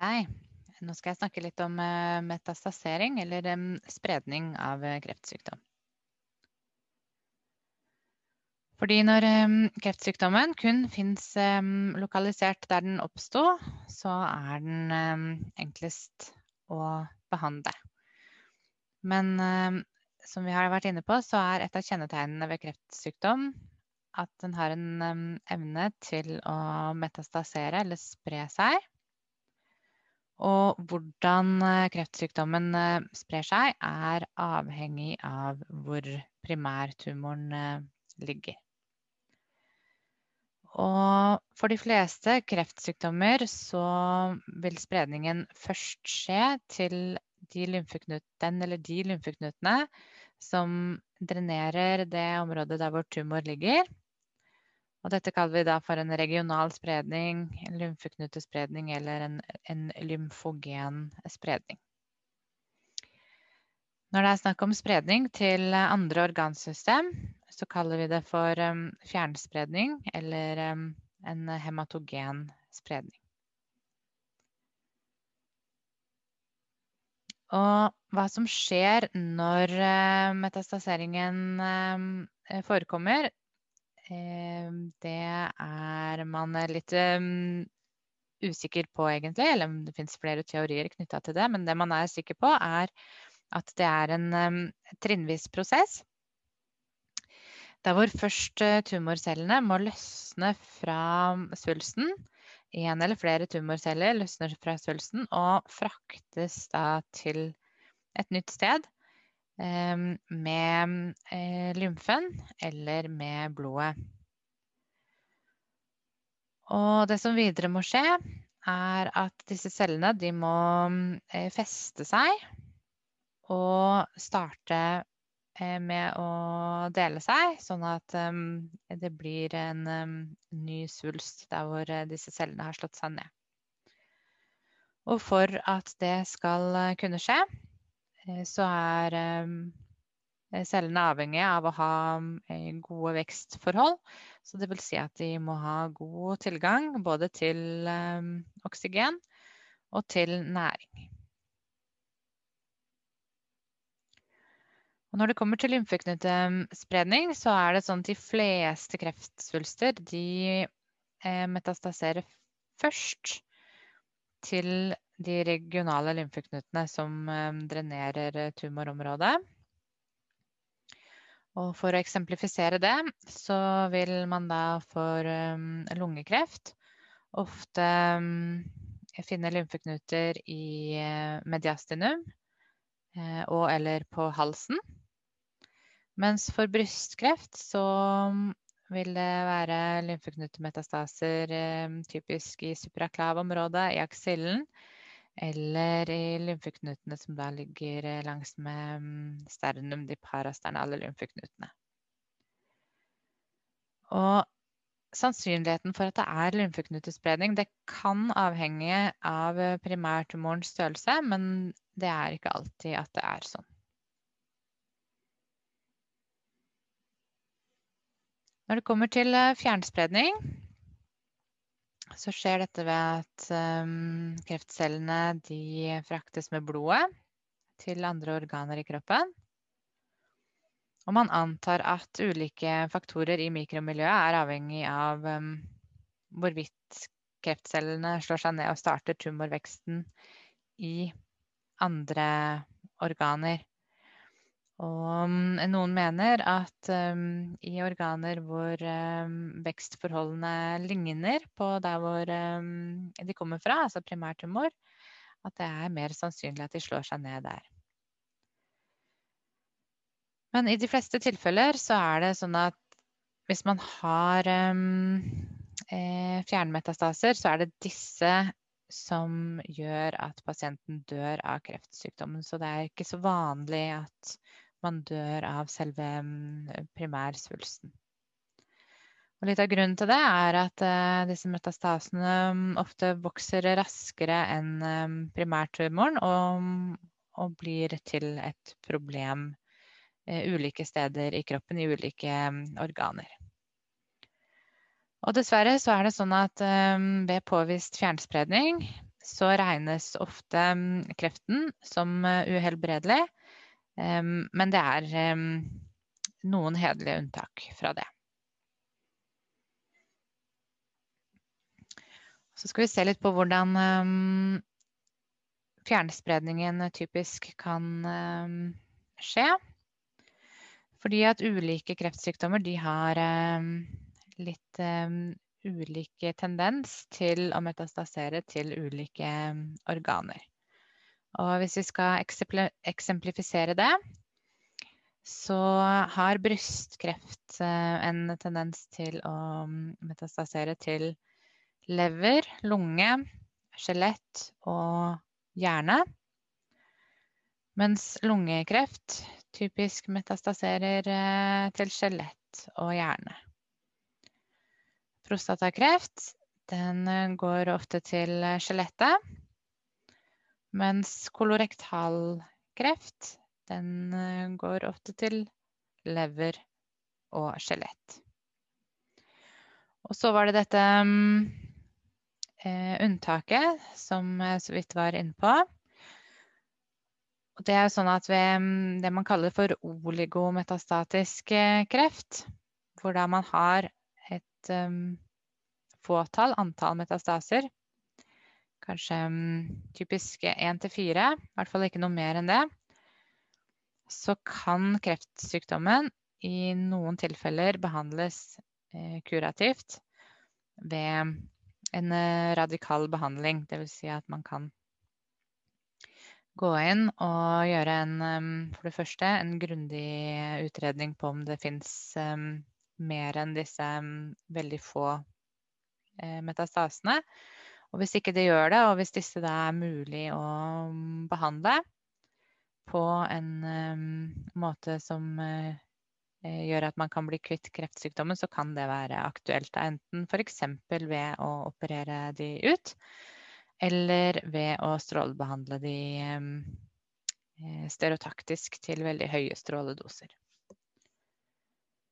Hei. Nå skal jeg snakke litt om eh, metastasering, eller spredning av eh, kreftsykdom. Fordi når kreftsykdommen kun fins lokalisert der den oppsto, så er den enklest å behandle. Men som vi har vært inne på, så er et av kjennetegnene ved kreftsykdom at den har en evne til å metastasere eller spre seg. Og hvordan eh, kreftsykdommen eh, sprer seg, er avhengig av hvor primærtumoren eh, ligger. Og for de fleste kreftsykdommer så vil spredningen først skje til de den eller de lymfeknutene som drenerer det området der hvor tumor ligger. Og dette kaller vi da for en regional spredning, en lymfeknutespredning eller en, en lymfogen spredning. Når det er snakk om spredning til andre organsystem, så kaller vi det for um, fjernspredning eller um, en hematogen spredning. Og hva som skjer når uh, metastaseringen uh, forekommer, det er man litt um, usikker på, egentlig. Eller det finnes flere teorier knytta til det. Men det man er sikker på, er at det er en um, trinnvis prosess. Der hvor først uh, tumorcellene må løsne fra svulsten. En eller flere tumorceller løsner fra svulsten og fraktes da til et nytt sted Ehm, med eh, lymfen eller med blodet. Og det som videre må skje, er at disse cellene de må eh, feste seg og starte eh, med å dele seg, sånn at det blir en ny svulst der hvor disse cellene har slått seg ned. Og for at det skal kunne skje, så er eh, cellene avhengige av å ha eh, gode vekstforhold. Så det vil si at de må ha god tilgang både til oksygen og til næring. Og når det kommer til lymfeknutespredning, så er det sånn at de fleste kreftsvulster de metastaserer først til de regionale lymfeknutene som eh, drenerer eh, tumorområdet. Og for å eksemplifisere det, så vil man da for um, lungekreft ofte finne lymfeknuter i mediastinum og eller på halsen. Mens for brystkreft så vil det være lymfeknutemetastaser uh, typisk i supraklav-området, i aksillen, eller i lymfeknutene som da ligger eh, langs med mm, sternum, de parasternale lymfeknutene. Og sannsynligheten for at det er lymfeknutespredning, det kan avhenge av eh, primærtumorens størrelse, men det er ikke alltid at det er sånn. Når det kommer til eh, fjernspredning, så skjer dette ved at um, kreftcellene de fraktes med blodet til andre organer i kroppen. Og man antar at ulike faktorer i mikromiljøet er avhengig av um, hvorvidt kreftcellene slår seg ned og starter tumorveksten i andre organer. Og noen mener at um, i organer hvor um, vekstforholdene ligner på der hvor um, de kommer fra, altså primærtumor, at det er mer sannsynlig at de slår seg ned der. Men i de fleste tilfeller så er det sånn at hvis man har eh, fjernmetastaser, så er det disse som gjør at pasienten dør av kreftsykdommen. Så det er ikke så vanlig at man dør av selve mm, primærsvulsten. Og litt av grunnen til det er at uh, disse metastasene um, ofte vokser raskere enn um, primærtumoren og, og, blir til et problem uh, ulike steder i kroppen, i ulike um, organer. Og dessverre så er det sånn at ved påvist fjernspredning så regnes ofte mm, kreften som uhelbredelig. Men det er noen hederlige unntak fra det. Så skal vi se litt på hvordan fjernspredningen typisk kan skje. Fordi at ulike kreftsykdommer de har litt ulike tendens til å metastasere til ulike organer. Og hvis vi skal eksemplifisere det, så har brystkreft eh, en tendens til å metastasere til lever, lunge, skjelett og hjerne. Mens lungekreft typisk metastaserer eh, til skjelett og hjerne. Prostatakreft den eh, går ofte til skjelettet. Mens kolorektalkreft, den eh, går ofte til lever og skjelett. Og så var det dette eh, unntaket som jeg så vidt var inne på. Og det er sånn at ved mm, det man kaller for oligometastatisk eh, kreft, hvor da man har et um, fåtall, antall metastaser, Kanskje um, typisk én til fire, i hvert fall ikke noe mer enn det. Så kan kreftsykdommen i noen tilfeller behandles eh, kurativt ved en eh, radikal behandling. Dvs. Si at man kan gå inn og gjøre en, um, for det første, en grundig utredning på om det fins um, mer enn disse veldig få eh, metastasene. Og hvis ikke det gjør det, og hvis disse da er mulig å mm, behandle på en um, måte som uh, gjør at man kan bli kvitt kreftsykdommen, så kan det være aktuelt. Enten f.eks. ved å operere de ut, eller ved å strålebehandle de um, stereotaktisk til veldig høye stråledoser.